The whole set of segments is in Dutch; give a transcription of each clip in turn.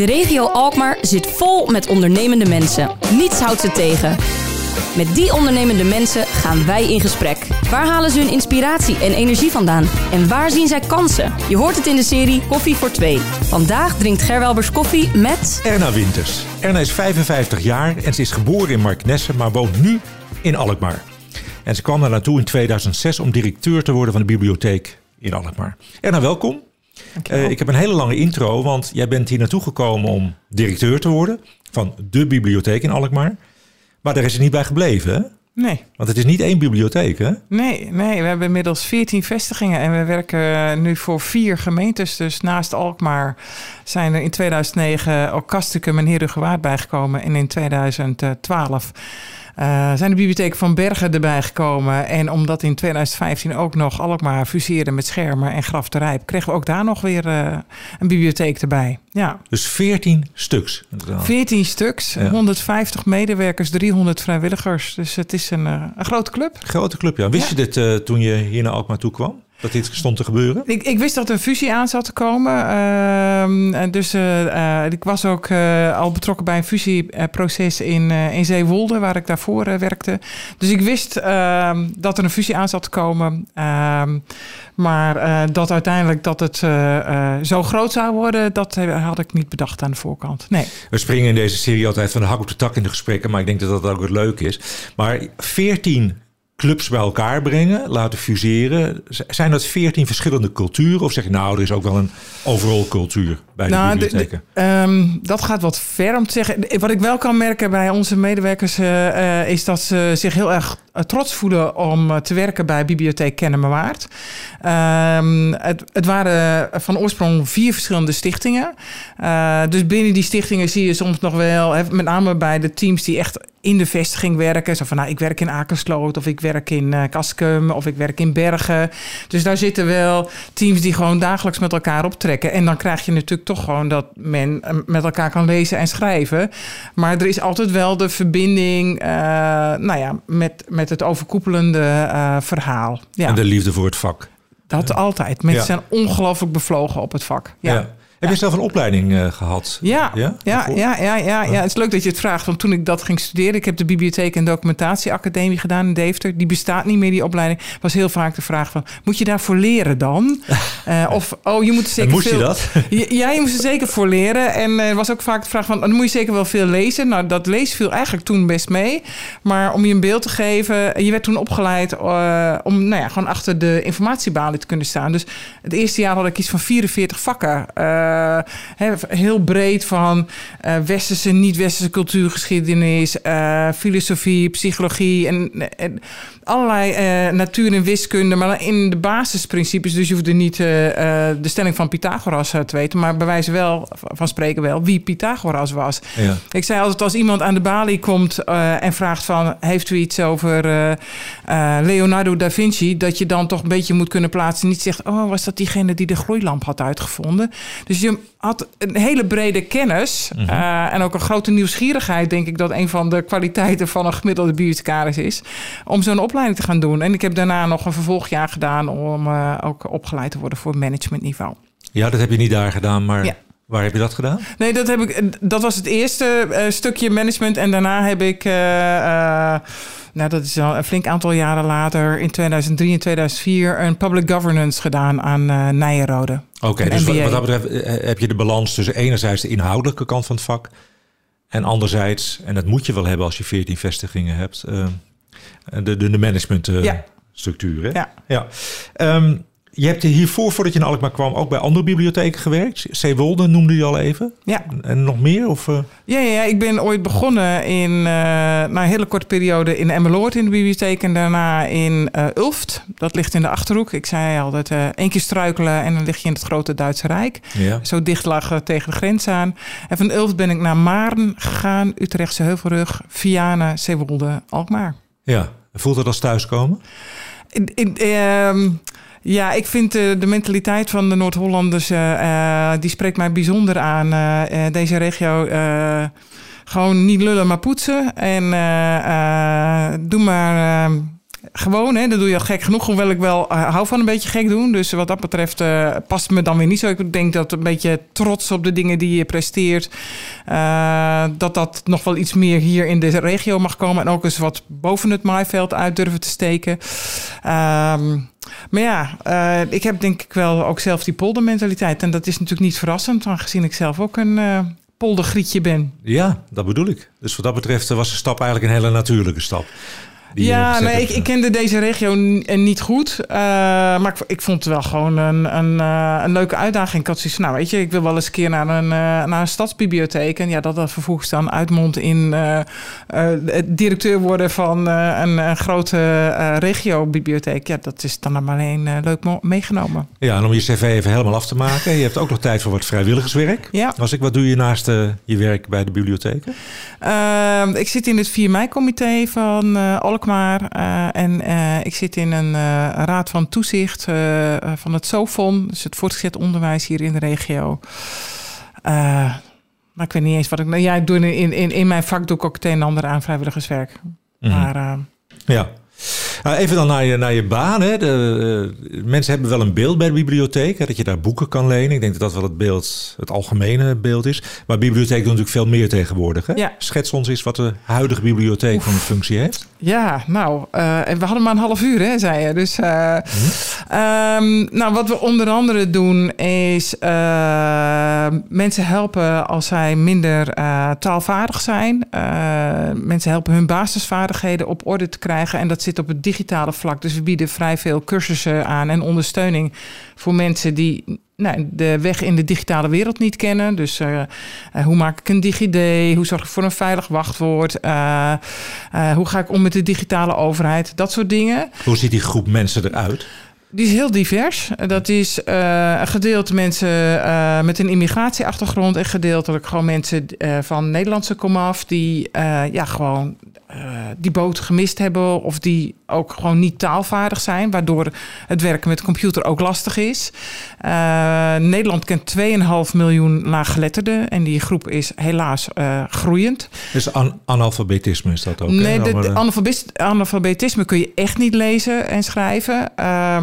De regio Alkmaar zit vol met ondernemende mensen. Niets houdt ze tegen. Met die ondernemende mensen gaan wij in gesprek. Waar halen ze hun inspiratie en energie vandaan? En waar zien zij kansen? Je hoort het in de serie Koffie voor Twee. Vandaag drinkt Gerwelbers koffie met... Erna Winters. Erna is 55 jaar en ze is geboren in Marknesse, maar woont nu in Alkmaar. En ze kwam daar naartoe in 2006 om directeur te worden van de bibliotheek in Alkmaar. Erna, welkom. Uh, ik heb een hele lange intro, want jij bent hier naartoe gekomen om directeur te worden van de bibliotheek in Alkmaar. Maar daar is het niet bij gebleven, hè? Nee. Want het is niet één bibliotheek, hè? Nee, nee, we hebben inmiddels 14 vestigingen en we werken nu voor vier gemeentes. Dus naast Alkmaar zijn er in 2009 ook Kastikum en Herugewaard bijgekomen. En in 2012 uh, zijn de bibliotheek van Bergen erbij gekomen. En omdat in 2015 ook nog Alkmaar fuseerde met Schermen en Graf de Rijp... kregen we ook daar nog weer uh, een bibliotheek erbij. Ja. Dus 14 stuks? 14 stuks, ja. 150 medewerkers, 300 vrijwilligers. Dus het is een, uh, een grote club. Grote club, ja. Wist ja. je dit toen je hier naar Alkmaar toe kwam? Dat dit stond te gebeuren? Ik, ik wist dat er een fusie aan zat te komen. Uh, dus uh, uh, ik was ook al betrokken bij een fusieproces in, in Zeewolde, waar ik daarvoor werkte. Dus ik wist ehm, dat er een fusie aan zat te komen. Ehm, maar dat uiteindelijk dat het zo groot zou worden, dat had ik niet bedacht aan de voorkant. Nee. We springen in deze serie altijd van de hak op de tak in de gesprekken, maar ik denk dat dat ook het leuk is. Maar 14 clubs bij elkaar brengen, laten fuseren. Zijn dat veertien verschillende culturen? Of zeg je nou, er is ook wel een overal cultuur bij de nou, bibliotheken? De, de, um, dat gaat wat ver om te zeggen. Wat ik wel kan merken bij onze medewerkers uh, uh, is dat ze zich heel erg trots voelen om te werken bij Bibliotheek Kennemerwaard. Um, het, het, waren van oorsprong vier verschillende stichtingen. Uh, dus binnen die stichtingen zie je soms nog wel, met name bij de teams die echt in de vestiging werken. Zo van, nou, ik werk in Akersloot of ik werk in uh, Kaskum of ik werk in Bergen. Dus daar zitten wel teams die gewoon dagelijks met elkaar optrekken. En dan krijg je natuurlijk toch gewoon dat men met elkaar kan lezen en schrijven. Maar er is altijd wel de verbinding, uh, nou ja, met, met het overkoepelende uh, verhaal. Ja. En de liefde voor het vak. Dat altijd. Mensen ja. zijn ongelooflijk bevlogen op het vak. ja. ja. Heb je zelf een opleiding uh, gehad? Ja, ja, ja, ja, ja, ja, ja. Het is leuk dat je het vraagt. Want toen ik dat ging studeren, ik heb de Bibliotheek en Documentatieacademie gedaan in Deventer. Die bestaat niet meer, die opleiding. Was heel vaak de vraag van, moet je daarvoor leren dan? Uh, of, oh, je moet er zeker moest veel... je dat? ja, je moest er zeker voor leren. En er uh, was ook vaak de vraag van, dan moet je zeker wel veel lezen. Nou, dat lezen viel eigenlijk toen best mee. Maar om je een beeld te geven, je werd toen opgeleid om, nou ja, gewoon achter de informatiebalie te kunnen staan. Dus het eerste jaar had ik iets van 44 vakken. Uh, heel breed van uh, westerse, niet-westerse cultuurgeschiedenis, uh, filosofie, psychologie en, en allerlei natuur- en wiskunde, maar in de basisprincipes. Dus je hoeft er niet de stelling van Pythagoras te weten, maar bewijzen wel van spreken wel wie Pythagoras was. Ja. Ik zei altijd als iemand aan de balie komt en vraagt van heeft u iets over Leonardo da Vinci, dat je dan toch een beetje moet kunnen plaatsen. Niet zegt, oh was dat diegene die de gloeilamp had uitgevonden. Dus je had een hele brede kennis mm -hmm. uh, en ook een grote nieuwsgierigheid, denk ik, dat een van de kwaliteiten van een gemiddelde bibliothecaris is, om zo'n opleiding te gaan doen. En ik heb daarna nog een vervolgjaar gedaan om uh, ook opgeleid te worden voor managementniveau. Ja, dat heb je niet daar gedaan, maar. Ja. Waar heb je dat gedaan? Nee, dat, heb ik, dat was het eerste uh, stukje management. En daarna heb ik, uh, uh, nou dat is al een flink aantal jaren later, in 2003 en 2004, een public governance gedaan aan Nijenrode. Oké, okay, dus wat, wat dat betreft heb je de balans tussen enerzijds de inhoudelijke kant van het vak en anderzijds, en dat moet je wel hebben als je 14 vestigingen hebt, de, de, de managementstructuur. Ja. ja. ja. Um, je hebt hiervoor, voordat je naar Alkmaar kwam, ook bij andere bibliotheken gewerkt. Zeewolde noemde je al even. Ja. En nog meer? Of, uh... ja, ja, ja, ik ben ooit begonnen in, uh, na een hele korte periode in Emmeloord in de bibliotheek. En daarna in uh, Ulft. Dat ligt in de Achterhoek. Ik zei altijd één keer struikelen en dan lig je in het grote Duitse Rijk. Ja. Zo dicht lag tegen de grens aan. En van Ulft ben ik naar Maarn gegaan. Utrechtse Heuvelrug, Vianen, Zeewolde, Alkmaar. Ja, voelt dat als thuiskomen? In, in, uh, ja, ik vind uh, de mentaliteit van de Noord-Hollanders, uh, uh, die spreekt mij bijzonder aan. deze regio, gewoon niet lullen, maar poetsen. En doe maar Gewoon, hè, dat doe je al gek genoeg. Hoewel ik wel uh, hou van een beetje gek doen. Dus wat dat betreft uh, past me dan weer niet zo. Ik denk dat een beetje trots op de dingen die je presteert. Uh, dat dat nog wel iets meer hier in de regio mag komen. En ook eens wat boven het maaiveld uit durven te steken. Um, maar ja, ik heb denk ik wel ook zelf die poldermentaliteit. En dat is natuurlijk niet verrassend, aangezien ik zelf ook een uh, poldergrietje ben. Ja, dat bedoel ik. Dus wat dat betreft was de stap eigenlijk een hele natuurlijke stap. Ja, nee, ik, ik, kende deze regio niet goed. Uh, maar ik, ik, vond het wel gewoon een, een, uh, een leuke uitdaging. Ik had zoiets nou weet je, ik wil wel eens een keer naar een, uh, naar een stadsbibliotheek. En ja, dat dat vervolgens dan uitmondt in directeur worden van een, een, grote regiobibliotheek. Ja, dat is dan alleen leuk meegenomen. Ja, en om je cv even helemaal af te maken. Je hebt ook nog tijd voor wat vrijwilligerswerk. Ja. Als ik, wat doe je naast je werk bij de bibliotheken? Ehm, ik zit in het 4 mei-comité van uh, Alkmaar. Uh, en uh, ik zit in een raad van toezicht van het SOFON. Dus het voortgezet onderwijs hier in de regio. maar ik weet niet eens wat ik... Nou, ja, ik doe in, in, in mijn vak doe ik ook het een en ander aan vrijwilligerswerk. Mm -hmm. Maar... ja. Nou, even dan naar je, naar je baan. Hè. De, uh, mensen hebben wel een beeld bij de bibliotheek. Hè, dat je daar boeken kan lenen. Ik denk dat dat wel het beeld, het algemene beeld is. Maar de bibliotheek doet natuurlijk veel meer tegenwoordig. Hè? Ja. Schets ons eens wat de huidige bibliotheek Oef. van een functie heeft. Ja, nou, uh, en we hadden maar een half uur, hè, zei je. Dus, uh, hm. um, nou, wat we onder andere doen is mensen helpen als zij minder taalvaardig zijn. mensen helpen hun basisvaardigheden op orde te krijgen. En dat zit op het digitale vlak. Dus we bieden vrij veel cursussen aan en ondersteuning voor mensen die nou, de weg in de digitale wereld niet kennen. Dus uh, uh, hoe maak ik een DigiD? Hoe zorg ik voor een veilig wachtwoord? Uh, hoe ga ik om met de digitale overheid? Dat soort dingen. Hoe ziet die groep mensen eruit? Die is heel divers. Dat is uh, een gedeelte mensen uh, met een immigratieachtergrond en gedeeltelijk gewoon mensen uh, van Nederlandse komaf die ja, gewoon die boot gemist hebben of die ook gewoon niet taalvaardig zijn, waardoor het werken met de computer ook lastig is. Nederland kent 2,5 miljoen laaggeletterden en die groep is helaas groeiend. Dus an analfabetisme is dat ook? Nee, de, de analfabetisme kun je echt niet lezen en schrijven.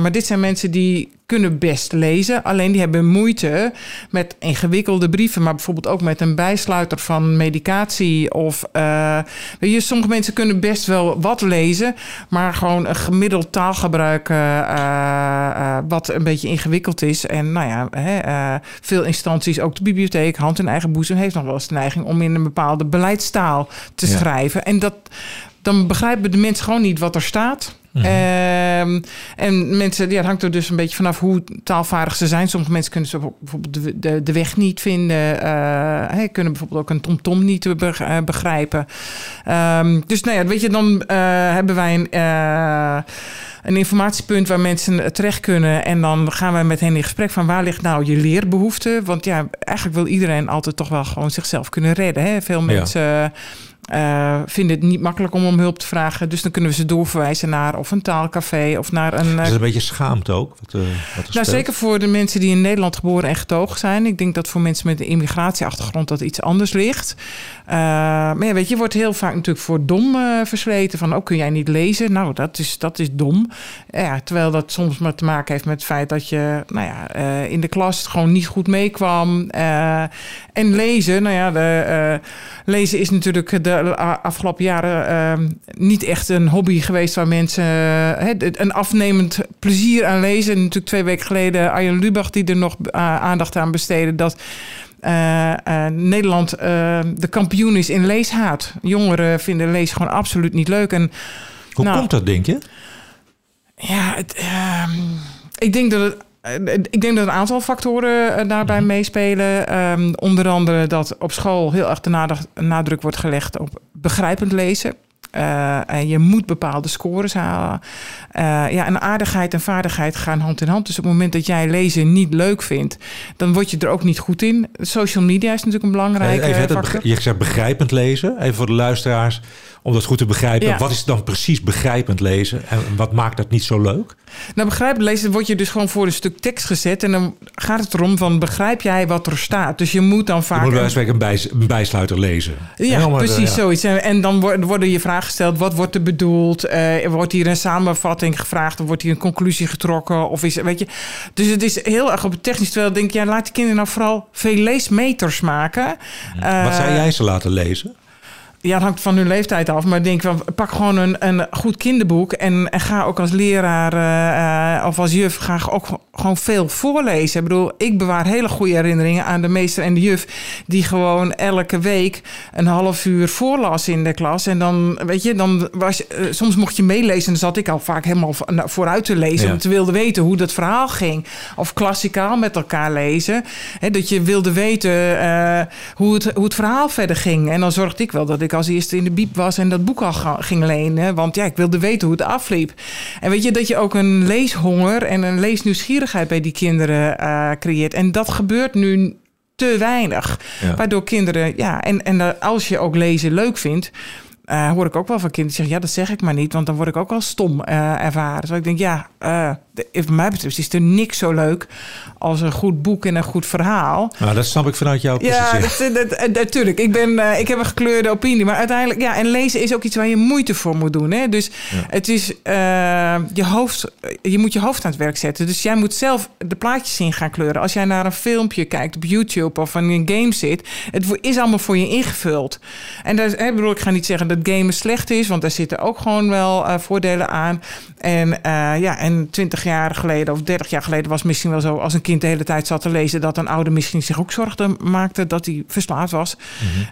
maar dit zijn mensen die kunnen best lezen. Alleen die hebben moeite met ingewikkelde brieven. Maar bijvoorbeeld ook met een bijsluiter van medicatie. Of uh, weet je, sommige mensen kunnen best wel wat lezen. Maar gewoon een gemiddeld taalgebruik uh, uh, wat een beetje ingewikkeld is. En nou ja, hè, veel instanties, ook de bibliotheek, hand in eigen boezem... heeft nog wel eens de neiging om in een bepaalde beleidstaal te ja. schrijven. En dat, dan begrijpen de mensen gewoon niet wat er staat. Mm -hmm. uh, en mensen, ja, het hangt er dus een beetje vanaf hoe taalvaardig ze zijn. Sommige mensen kunnen ze bijvoorbeeld de, de, de weg niet vinden. Uh, kunnen bijvoorbeeld ook een tomtom -tom niet begrijpen. Um, dus nou ja, weet je, dan uh, hebben wij een een informatiepunt waar mensen terecht kunnen. En dan gaan wij met hen in gesprek van waar ligt nou je leerbehoefte? Want ja, eigenlijk wil iedereen altijd toch wel gewoon zichzelf kunnen redden. Hè? Veel mensen. Ja. Uh, vinden het niet makkelijk om om hulp te vragen. Dus dan kunnen we ze doorverwijzen naar of een taalcafé of naar een. Uh, is een beetje schaamte ook? Wat, uh, wat nou, zeker voor de mensen die in Nederland geboren en getogen zijn. Ik denk dat voor mensen met een immigratieachtergrond dat iets anders ligt. Maar ja, weet je, wordt heel vaak natuurlijk voor dom versleten. Van, ook oh, kun jij niet lezen? Nou, dat is, dat is dom. Ja, terwijl dat soms maar te maken heeft met het feit dat je nou ja, in de klas gewoon niet goed meekwam. en lezen, nou ja, de, lezen is natuurlijk de afgelopen jaren uh, niet echt een hobby geweest waar mensen een afnemend plezier aan lezen. En natuurlijk twee weken geleden Arjen Lubach die er nog aandacht aan besteedde dat Nederland de kampioen is in leeshaat. Jongeren vinden lezen gewoon absoluut niet leuk. En, Hoe nou, komt dat, denk je? Ja, het, ehm, ik denk dat het ik denk dat een aantal factoren daarbij meespelen. Um, onder andere dat op school heel erg de nadruk wordt gelegd op begrijpend lezen. Uh, en je moet bepaalde scores halen. Uh, ja, en aardigheid en vaardigheid gaan hand in hand. Dus op het moment dat jij lezen niet leuk vindt, dan word je er ook niet goed in. Social media is natuurlijk een belangrijke Even factor. Je zegt begrijpend lezen. Even voor de luisteraars, om dat goed te begrijpen. Ja. Wat is dan precies begrijpend lezen? En wat maakt dat niet zo leuk? Nou, begrijpend lezen word je dus gewoon voor een stuk tekst gezet. En dan gaat het erom van, begrijp jij wat er staat? Dus je moet dan vaak... Je moet bij een, bij, een bijsluiter lezen. Ja, precies ja. zoiets. En dan worden je vragen gesteld. Wat wordt er bedoeld? Eh, wordt hier een samenvatting gevraagd? Of wordt hier een conclusie getrokken? Of is, weet je, dus het is heel erg op het technisch. Terwijl ik denk, ja, laat de kinderen nou vooral veel leesmeters maken. Wat zou Eh, jij ze laten lezen? Ja, hangt van hun leeftijd af. Maar denk van, pak gewoon een, een goed kinderboek. En, en ga ook als leraar eh, eh, of als juf ga ook gewoon veel voorlezen. Ik bedoel, ik bewaar hele goede herinneringen aan de meester en de juf. Die gewoon elke week een half uur voorlas in de klas. En dan, weet je, dan was, eh, soms mocht je meelezen. En dan zat ik al vaak helemaal vooruit te lezen. Ja. Omdat te wilde weten hoe dat verhaal ging. Of klassikaal met elkaar lezen. Hè, dat je wilde weten eh, hoe, het, hoe het verhaal verder ging. En dan zorgde ik wel dat ik als eerste in de biep was en dat boek al ging lenen. Want ja, ik wilde weten hoe het afliep. En weet je, dat je ook een leeshonger en een leesnieuwsgierigheid bij die kinderen eh, creëert. En dat gebeurt nu te weinig. Ja. Waardoor kinderen, ja, en, en als je ook lezen leuk vindt. Eh, hoor ik ook wel van kinderen zeggen, ja, dat zeg ik maar niet, want dan word ik ook al stom eh, ervaren. Dus ik denk, ja, eh, de- wat mij betreft is er niks zo leuk als een goed boek en een goed verhaal. Nou, dat snap ik vanuit jouw Ja, positie. dat- natuurlijk. Ik, ben, eh, ik heb een gekleurde opinie. Maar uiteindelijk, ja, en lezen is ook iets waar je moeite voor moet doen. Hè? Dus het is eh, je hoofd, je moet je hoofd aan het werk zetten. Dus jij moet zelf de plaatjes in gaan kleuren. Als jij naar een filmpje kijkt op YouTube of in een game zit, het is allemaal voor je ingevuld. En daar, hè, bedoel, ik ga niet zeggen dat gamen slecht is, want daar zitten ook gewoon wel eh, voordelen aan. En eh, ja, en 20 jaar geleden of 30 jaar geleden was het misschien wel zo, als een kind de hele tijd zat te lezen, dat een ouder misschien zich ook zorgen maakte dat hij verslaafd was.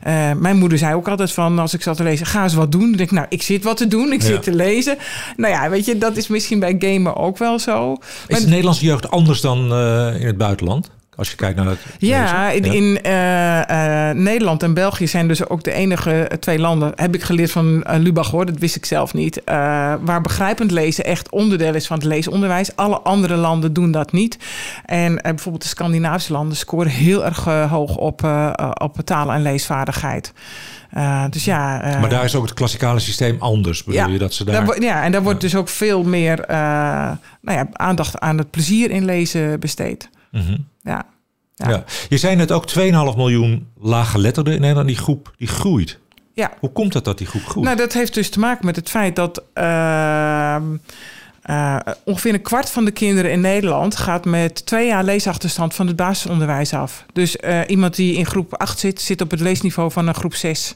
Eh, mijn moeder zei ook altijd van, als ik zat te lezen, ga eens wat doen. Dan denk ik, nou, ik zit wat te doen, ik Ja. zit te lezen. Nou ja, weet je, dat is misschien bij gamen ook wel zo. Is de Nederlandse jeugd anders dan in het buitenland? Als je kijkt naar het Ja, in, in eh, eh, Nederland en België zijn dus ook de enige eh, twee landen. Heb ik geleerd van eh, Lubach hoor, dat wist ik zelf niet. waar begrijpend lezen echt onderdeel is van het leesonderwijs. Alle andere landen doen dat niet. En bijvoorbeeld de Scandinavische landen scoren heel erg hoog op, op taal- en leesvaardigheid. Dus ja. Maar daar is ook het klassikale systeem anders. Bedoel je dat ze daar... ja, en daar wordt dus ook veel meer nou ja, aandacht aan het plezier in lezen besteed. Mhm. Ja. ja. Ja. Je zei net ook 2,5 miljoen laaggeletterden in Nederland. Die groep die groeit. Ja. Hoe komt het dat die groep groeit? Nou, dat heeft dus te maken met het feit dat ehm, eh, ongeveer een kwart van de kinderen in Nederland gaat met twee jaar leesachterstand van het basisonderwijs af. Dus eh, iemand die in groep 8 zit, zit op het leesniveau van een groep 6.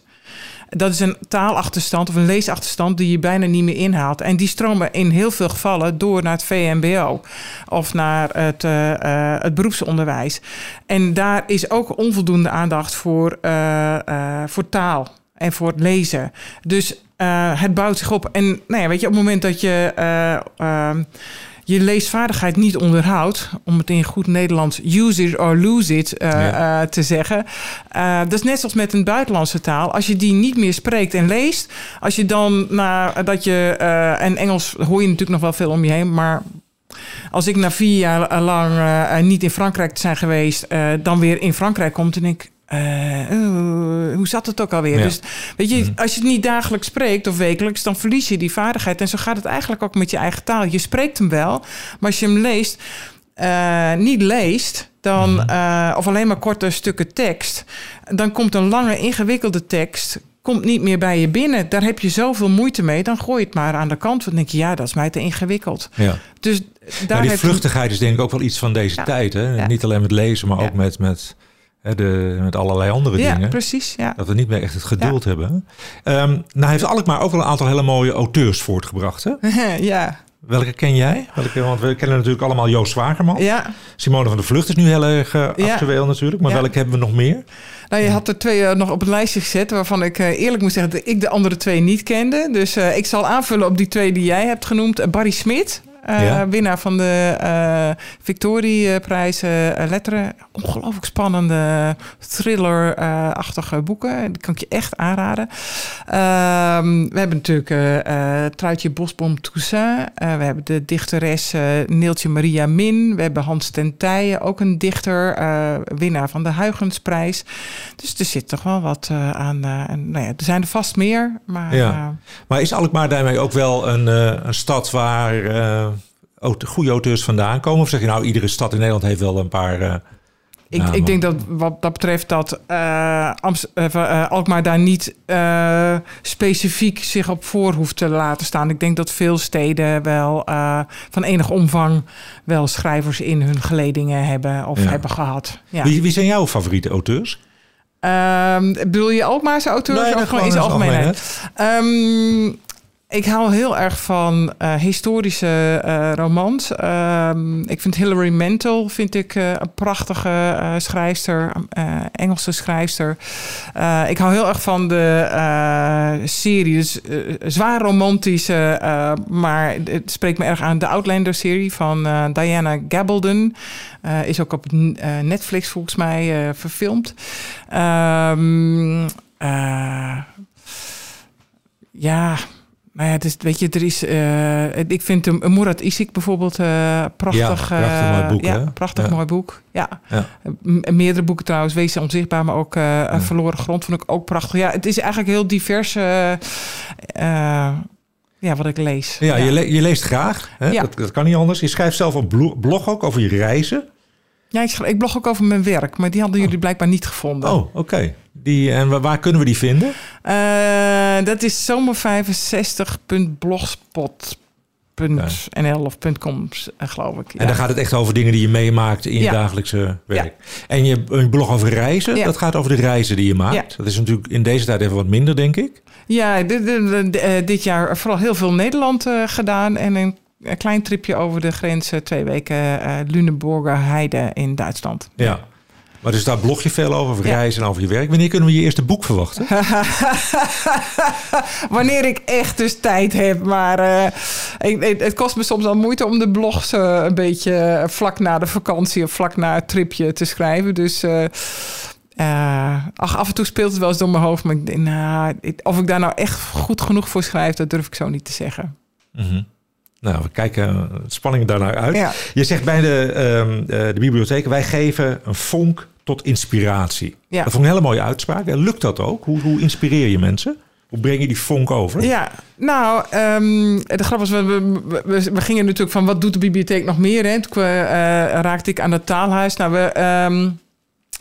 Dat is een taalachterstand of een leesachterstand die je bijna niet meer inhaalt. En die stromen in heel veel gevallen door naar het VMBO of naar het, eh, eh, het beroepsonderwijs. En daar is ook onvoldoende aandacht voor, eh, voor taal en voor het lezen. Dus het bouwt zich op. En nou ja, weet je, op het moment dat je eh, ehm, je leesvaardigheid niet onderhoudt, om het in goed Nederlands use it or lose it eh, Ja. eh, te zeggen. Eh, dat is net zoals met een buitenlandse taal. Als je die niet meer spreekt en leest, als je dan nadat je, en Engels hoor je natuurlijk nog wel veel om je heen, maar als ik na vier jaar lang niet in Frankrijk zijn geweest, dan weer in Frankrijk komt en ik. Eh, oh, hoe zat het ook alweer? Ja. Dus weet je, als je het niet dagelijks spreekt of wekelijks, dan verlies je die vaardigheid. En zo gaat het eigenlijk ook met je eigen taal. Je spreekt hem wel, maar als je hem leest, eh, niet leest, dan, eh, of alleen maar korte stukken tekst, dan komt een lange, ingewikkelde tekst komt niet meer bij je binnen. Daar heb je zoveel moeite mee. Dan gooi je het maar aan de kant. Dan denk je, ja, dat is mij te ingewikkeld. ja. Dus daar die heb vluchtigheid is denk ik ook wel iets van deze Ja. tijd. Hè? Niet alleen met lezen, maar ook met, met, de, met allerlei andere Ja, dingen. precies. Ja. Dat we niet meer echt het geduld hebben. Ehm nou heeft Alkmaar ook wel een aantal hele mooie auteurs voortgebracht. Hè? ja. Welke ken jij? Welke, want we kennen natuurlijk allemaal Joost Zwagerman. ja. Simone van der Vlucht is nu heel erg eh, actueel natuurlijk. Maar welke hebben we nog meer? Nou, je had er twee eh, nog op het lijstje gezet... waarvan ik eh, eerlijk moet zeggen dat ik de andere twee niet kende. Dus ik zal aanvullen op die twee die jij hebt genoemd. Barry Smit, eh, Ja. winnaar van de eh Victorieprijs eh, Letteren. Ongelooflijk spannende, thriller-achtige boeken. Die kan ik je echt aanraden. Ehm, we hebben natuurlijk Truitje Bosboom Toussaint. We hebben de dichteres Neeltje Maria Min. We hebben Hans ten Tijen, ook een dichter. winnaar van de Huygensprijs. Dus er zit toch wel wat aan. en, nou ja, er zijn er vast meer. Maar Ja. Maar is Alkmaar daarmee ook wel een, een stad waar goede auteurs vandaan komen? Of zeg je nou, iedere stad in Nederland heeft wel een paar... eh, ik, ik denk dat wat dat betreft dat eh, eh, Alkmaar daar niet specifiek zich op voor hoeft te laten staan. Ik denk dat veel steden wel van enig omvang wel schrijvers in hun geledingen hebben of Ja. hebben gehad. Ja. Wie, wie zijn jouw favoriete auteurs? Ehm, bedoel je Alkmaarse auteurs Nee, of gewoon in zijn het algemeenheid? Ehm, ik hou heel erg van eh, historische eh, romans. Ehm, ik vind Hilary Mantel vind ik, eh, een prachtige schrijfster, Engelse schrijfster. Ik hou heel erg van de serie, dus zwaar romantische, maar het spreekt me erg aan de Outlander-serie van Diana Gabaldon. Is ook op Netflix volgens mij verfilmd. Ehm, eh, ja, nou ja, het is, weet je, er is. eh, ik vind hem, Murat Isik bijvoorbeeld eh, prachtig. Ja, prachtig eh, mooi boek, Ja, prachtig Ja. mooi boek. Ja. Meerdere boeken trouwens, Wees onzichtbaar, maar ook Verloren Grond vond ik ook prachtig. Ja, het is eigenlijk heel divers. ja, wat ik lees. Ja, Je, le- je leest graag. Hè? Ja. Dat, dat kan niet anders. Je schrijft zelf een blo- blog ook over je reizen. Ja, ik, ik blog ook over mijn werk, maar die hadden jullie blijkbaar niet gevonden. Oh, oké. Die En wa- waar kunnen we die vinden? Eh, dat is zomer65.blogspot.nl of .com, geloof ik. En Ja. dan gaat het echt over dingen die je meemaakt in je Ja. dagelijkse werk. En je, blog over reizen, Ja. dat gaat over de reizen die je maakt. Ja. Dat is natuurlijk in deze tijd even wat minder, denk ik. Ja, dit, dit- dit- eh, dit jaar vooral heel veel Nederland eh, gedaan. En een, een klein tripje over de grens, eh, twee weken eh Luneburger Heide in Duitsland. Ja. Maar dus daar blog je veel over, over Ja. reizen en over je werk. Wanneer kunnen we je eerste boek verwachten? Wanneer ik echt dus tijd heb. Maar eh, ik, het, het kost me soms al moeite om de blogs een beetje vlak na de vakantie of vlak na het tripje te schrijven. Dus ach, af en toe speelt het wel eens door mijn hoofd. Maar ik denk, nou, of ik daar nou echt goed genoeg voor schrijf, dat durf ik zo niet te zeggen. Mhm. Nou, we kijken eh, spanning daarnaar uit. Ja. Je zegt bij de, ehm, eh, de bibliotheek, wij geven een vonk tot inspiratie. Ja. Dat vond ik een hele mooie uitspraak. En lukt dat ook? Hoe, hoe inspireer je mensen? Hoe breng je die vonk over? Ja, nou, ehm, de grap was, we, we, we, we gingen natuurlijk van wat doet de bibliotheek nog meer? Hè? Toen eh, raakte ik aan het taalhuis. Nou, we, ehm,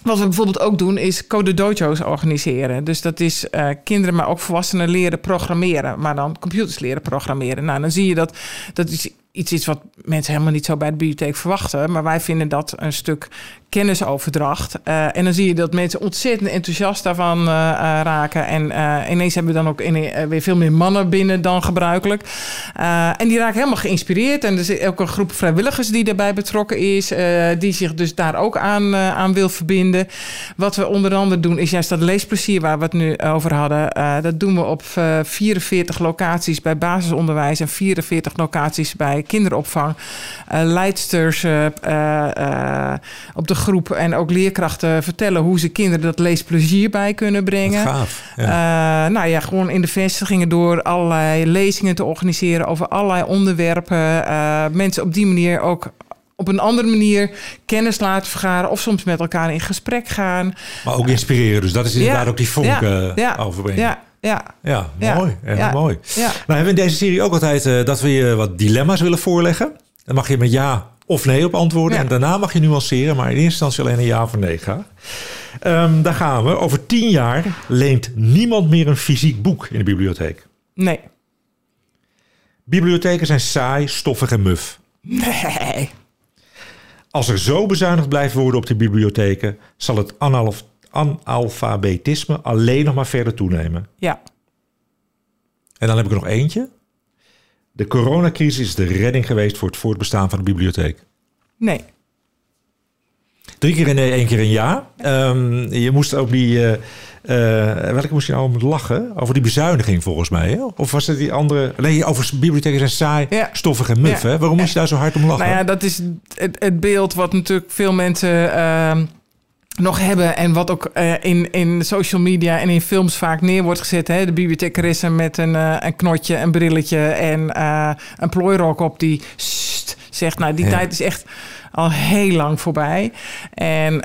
wat we bijvoorbeeld ook doen is code dojo's organiseren. Dus dat is eh, kinderen, maar ook volwassenen leren programmeren. Maar dan computers leren programmeren. Nou, dan zie je dat dat is iets is wat mensen helemaal niet zo bij de bibliotheek verwachten. Maar wij vinden dat een stuk kennisoverdracht. Eh, en dan zie je dat mensen ontzettend enthousiast daarvan eh, eh, raken. En ineens hebben we dan ook weer veel meer mannen binnen dan gebruikelijk. En die raken helemaal geïnspireerd. En er is ook een groep vrijwilligers die daarbij betrokken is. die zich dus daar ook aan, aan wil verbinden. Wat we onder andere doen is juist dat leesplezier waar we het nu over hadden. dat doen we op eh, 44 locaties bij basisonderwijs. En 44 locaties bij kinderopvang. Leidsters op de groep en ook leerkrachten vertellen hoe ze kinderen dat leesplezier bij kunnen brengen. gaaf. Ja. Eh, nou ja, gewoon in de vestigingen door allerlei lezingen te organiseren over allerlei onderwerpen. Eh, mensen op die manier ook op een andere manier kennis laten vergaren of soms met elkaar in gesprek gaan. maar ook inspireren. Dus dat is inderdaad ook die vonk ja, eh, ja, overbrengen. Ja, ja, Ja, Ja. mooi. Erg Ja. mooi. Nou hebben we in deze serie ook altijd dat we je wat dilemma's willen voorleggen. Dan mag je met ja of nee op antwoorden. Ja. En daarna mag je nuanceren, maar in eerste instantie alleen een ja of nee graag. Ehm, daar gaan we. Over tien jaar leent niemand meer een fysiek boek in de bibliotheek. Nee. Bibliotheken zijn saai, stoffig en muf. Nee. Als er zo bezuinigd blijft worden op de bibliotheken, zal het analf- analfabetisme alleen nog maar verder toenemen. Ja. En dan heb ik er nog eentje. De coronacrisis is de redding geweest voor het voortbestaan van de bibliotheek. Nee. Drie keer een nee, één keer een ja. Ehm, je moest ook die... eh, eh, welke moest je nou om lachen? Over die bezuiniging volgens mij. Hè? Of was het die andere... Nee, over bibliotheken zijn saai, Ja. stoffig en muf. Ja. Hè? Waarom moest je daar zo hard om lachen? Nou ja, dat is het, het beeld wat natuurlijk veel mensen ehm, nog hebben. En wat ook eh, in, in social media en in films vaak neer wordt gezet. Hè? De bibliothecaresse met een, eh, een knotje, een brilletje en eh, een plooirok op die sst zegt. Nou, die Ja. tijd is echt al heel lang voorbij. En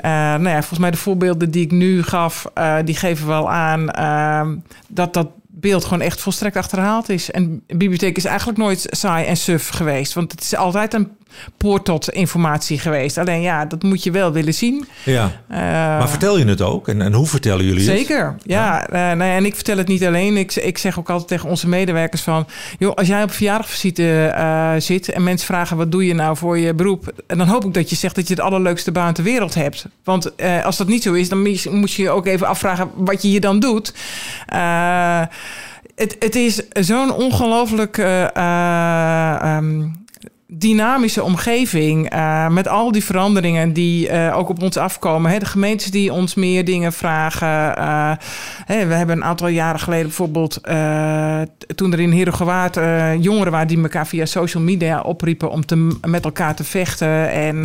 nou ja, volgens mij de voorbeelden die ik nu gaf, die geven wel aan ehm, dat dat beeld gewoon echt volstrekt achterhaald is. En bibliotheek is eigenlijk nooit saai en suf geweest. Want het is altijd een poort tot informatie geweest. Alleen ja, dat moet je wel willen zien. Ja. Eh, maar vertel je het ook? En, en hoe vertellen jullie het? Zeker, ja. Eh, nou ja, en ik vertel het niet alleen. Ik, ik zeg ook altijd tegen onze medewerkers van... joh, als jij op verjaardagvisite eh zit en mensen vragen... wat doe je nou voor je beroep? En dan hoop ik dat je zegt dat je het allerleukste baan ter wereld hebt. Want als dat niet zo is, dan moet je- je ook even afvragen... wat je hier dan doet. Het, het is zo'n ongelooflijk... eh, eh, ehm, dynamische omgeving eh, met al die veranderingen die eh, ook op ons afkomen. Hè, de gemeentes die ons meer dingen vragen. eh, we hebben een aantal jaren geleden bijvoorbeeld, toen er in Herengewaard jongeren waren die elkaar via social media opriepen om te, met elkaar te vechten. En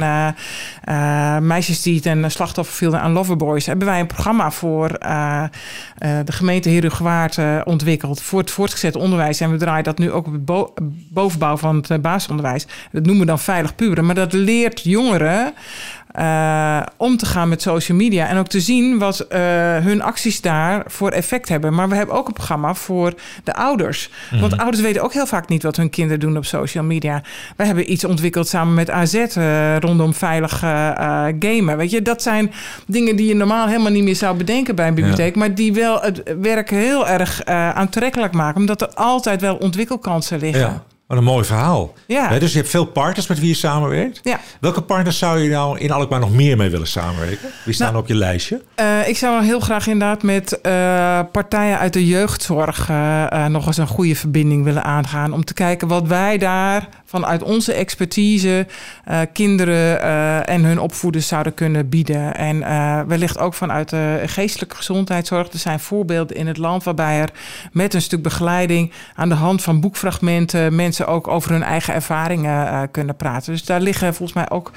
meisjes die ten slachtoffer vielen aan loverboys, hebben wij een programma voor de gemeente Herengewaard ontwikkeld voor het voortgezet onderwijs. En we draaien dat nu ook op het bo- bovenbouw van het basisonderwijs. Dat noemen we dan veilig puberen. Maar dat leert jongeren eh, om te gaan met social media. En ook te zien wat eh, hun acties daar voor effect hebben. Maar we hebben ook een programma voor de ouders. Want ouders weten ook heel vaak niet wat hun kinderen doen op social media. We hebben iets ontwikkeld samen met AZ eh, rondom veilig gamen. Weet je, dat zijn dingen die je normaal helemaal niet meer zou bedenken bij een bibliotheek. Maar die wel het werk heel erg aantrekkelijk maken. Omdat er altijd wel ontwikkelkansen liggen. Ja, wat een mooi verhaal. Ja. Dus je hebt veel partners met wie je samenwerkt. Ja. Welke partners zou je nou in Alkmaar nog meer mee willen samenwerken? Wie staan Nou, op je lijstje? Eh, ik zou heel graag inderdaad met eh, partijen uit de jeugdzorg eh, nog eens een goede verbinding willen aangaan. Om te kijken wat wij daar vanuit onze expertise eh, kinderen eh, en hun opvoeders zouden kunnen bieden. En eh, wellicht ook vanuit de geestelijke gezondheidszorg. Er zijn voorbeelden in het land waarbij er met een stuk begeleiding aan de hand van boekfragmenten mensen ook over hun eigen ervaringen kunnen praten. Dus daar liggen volgens mij ook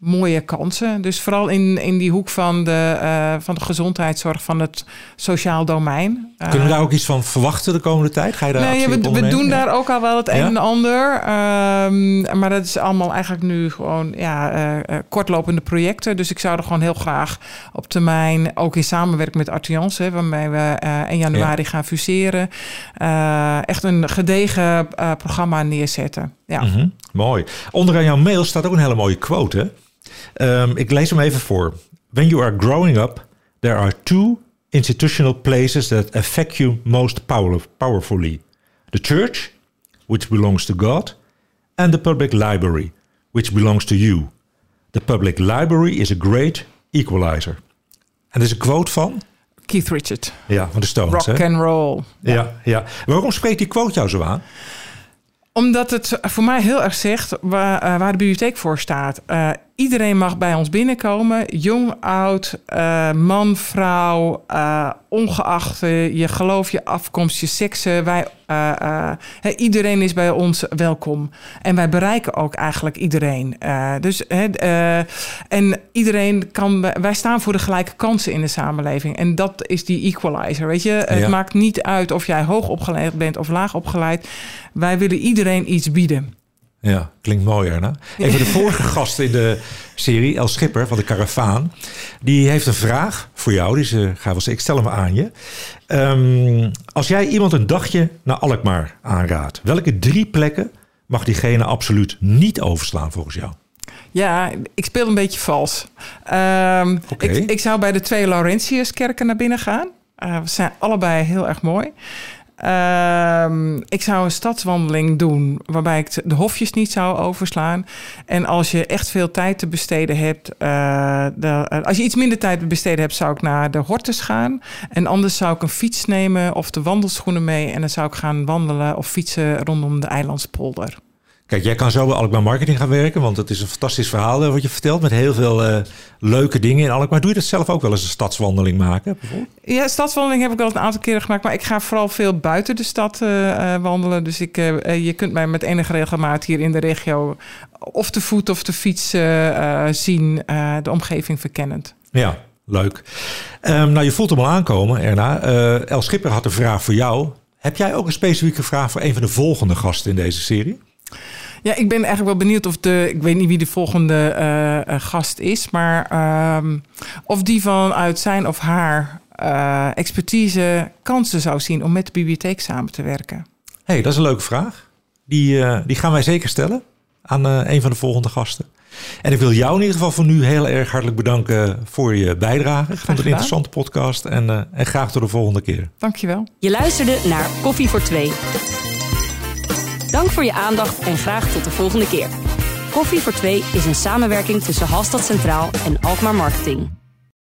mooie kansen. Dus vooral in, in die hoek van de, eh, van de gezondheidszorg, van het sociaal domein. Eh, Kunnen we daar ook iets van verwachten de komende tijd? Ga je daar Nee, actie we, we doen Ja. daar ook al wel het een Ja? en ander. Ehm, maar dat is allemaal eigenlijk nu gewoon ja, eh, eh, kortlopende projecten. Dus ik zou er gewoon heel graag op termijn, ook in samenwerking met Artians, hè, waarmee we eh 1 januari gaan fuseren, eh, echt een gedegen eh, programma neerzetten. Ja. Mhm, mooi. Onderaan jouw mail staat ook een hele mooie quote. Hè? Ehm, ik lees hem even voor. When you are growing up, there are two institutional places that affect you most power- powerfully. The church, which belongs to God, and the public library, which belongs to you. The public library is a great equalizer. En dat is een quote van? Keith Richard, Ja, van de Stones. rock hè? and roll. Ja, ja. Waarom spreekt die quote jou zo aan? Omdat het voor mij heel erg zegt waar, eh, waar de bibliotheek voor staat. Eh, iedereen mag bij ons binnenkomen. Jong, oud, eh, man, vrouw. eh, ongeacht eh, je geloof, je afkomst, je seksen. Wij, iedereen is bij ons welkom. En wij bereiken ook eigenlijk iedereen. Dus, en iedereen kan... Wij staan voor de gelijke kansen in de samenleving. En dat is die equalizer, weet je. Het maakt niet uit of jij hoog opgeleid bent of laag opgeleid. Wij willen iedereen iets bieden. Ja, klinkt mooi, Erna. Even de vorige gast in de serie, El Schipper van de Karavaan. Die heeft een vraag voor jou. Die ze, ga wel zeggen, ik stel hem aan je. Ehm, als jij iemand een dagje naar Alkmaar aanraadt, welke drie plekken mag diegene absoluut niet overslaan volgens jou? Ja, ik speel een beetje vals. Oké. ik, ik zou bij de twee Laurentiuskerken naar binnen gaan. Eh, ze zijn allebei heel erg mooi. Ehm, ik zou een stadswandeling doen waarbij ik de hofjes niet zou overslaan. En als je echt veel tijd te besteden hebt, eh, eh, als je iets minder tijd te besteden hebt, zou ik naar de Hortus gaan. En anders zou ik een fiets nemen of de wandelschoenen mee. En dan zou ik gaan wandelen of fietsen rondom de Eilandspolder. Kijk, jij kan zo bij Alkmaar Marketing gaan werken, want het is een fantastisch verhaal eh, wat je vertelt met heel veel eh, leuke dingen in Alkmaar. Doe je dat zelf ook wel eens een stadswandeling maken? Bijvoorbeeld? Ja, stadswandeling heb ik al een aantal keren gemaakt. Maar ik ga vooral veel buiten de stad eh, wandelen. Dus ik, je kunt mij met enige regelmaat hier in de regio... of te voet of te fiets zien, de omgeving verkennend. Ja, leuk. Ehm, nou, je voelt hem al aankomen, Erna. El Schipper had een vraag voor jou. Heb jij ook een specifieke vraag voor een van de volgende gasten in deze serie? Ja, ik ben eigenlijk wel benieuwd of de. Ik weet niet wie de volgende eh, eh, gast is, maar ehm, of die vanuit zijn of haar eh, expertise kansen zou zien om met de bibliotheek samen te werken. hey, dat is een leuke vraag. Die, die gaan wij zeker stellen aan een van de volgende gasten. En ik wil jou in ieder geval voor nu heel erg hartelijk bedanken voor je bijdrage. Ik vond het een interessante podcast en, en graag tot de volgende keer. Dankjewel. Je luisterde naar Koffie voor Twee. Dank voor je aandacht en graag tot de volgende keer. Koffie voor Twee is een samenwerking tussen Halstad Centraal en Alkmaar Marketing.